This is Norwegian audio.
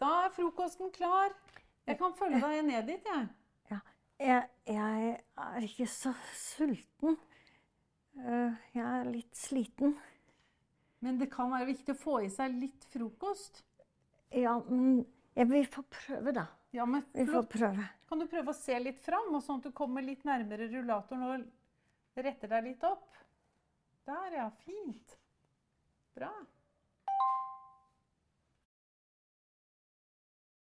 Da er frokosten klar. Jeg kan følge deg ned dit, jeg. Ja. Jeg, jeg er ikke så sulten. Eh, jeg er litt sliten. Men det kan være viktig å få i seg litt frokost. Ja, men jeg vil få prøve, da. Ja, men Vi får prøve. Kan du prøve å se litt fram, og sånn at du kommer litt nærmere rullatoren og retter deg litt opp? Der, ja. Fint. Bra.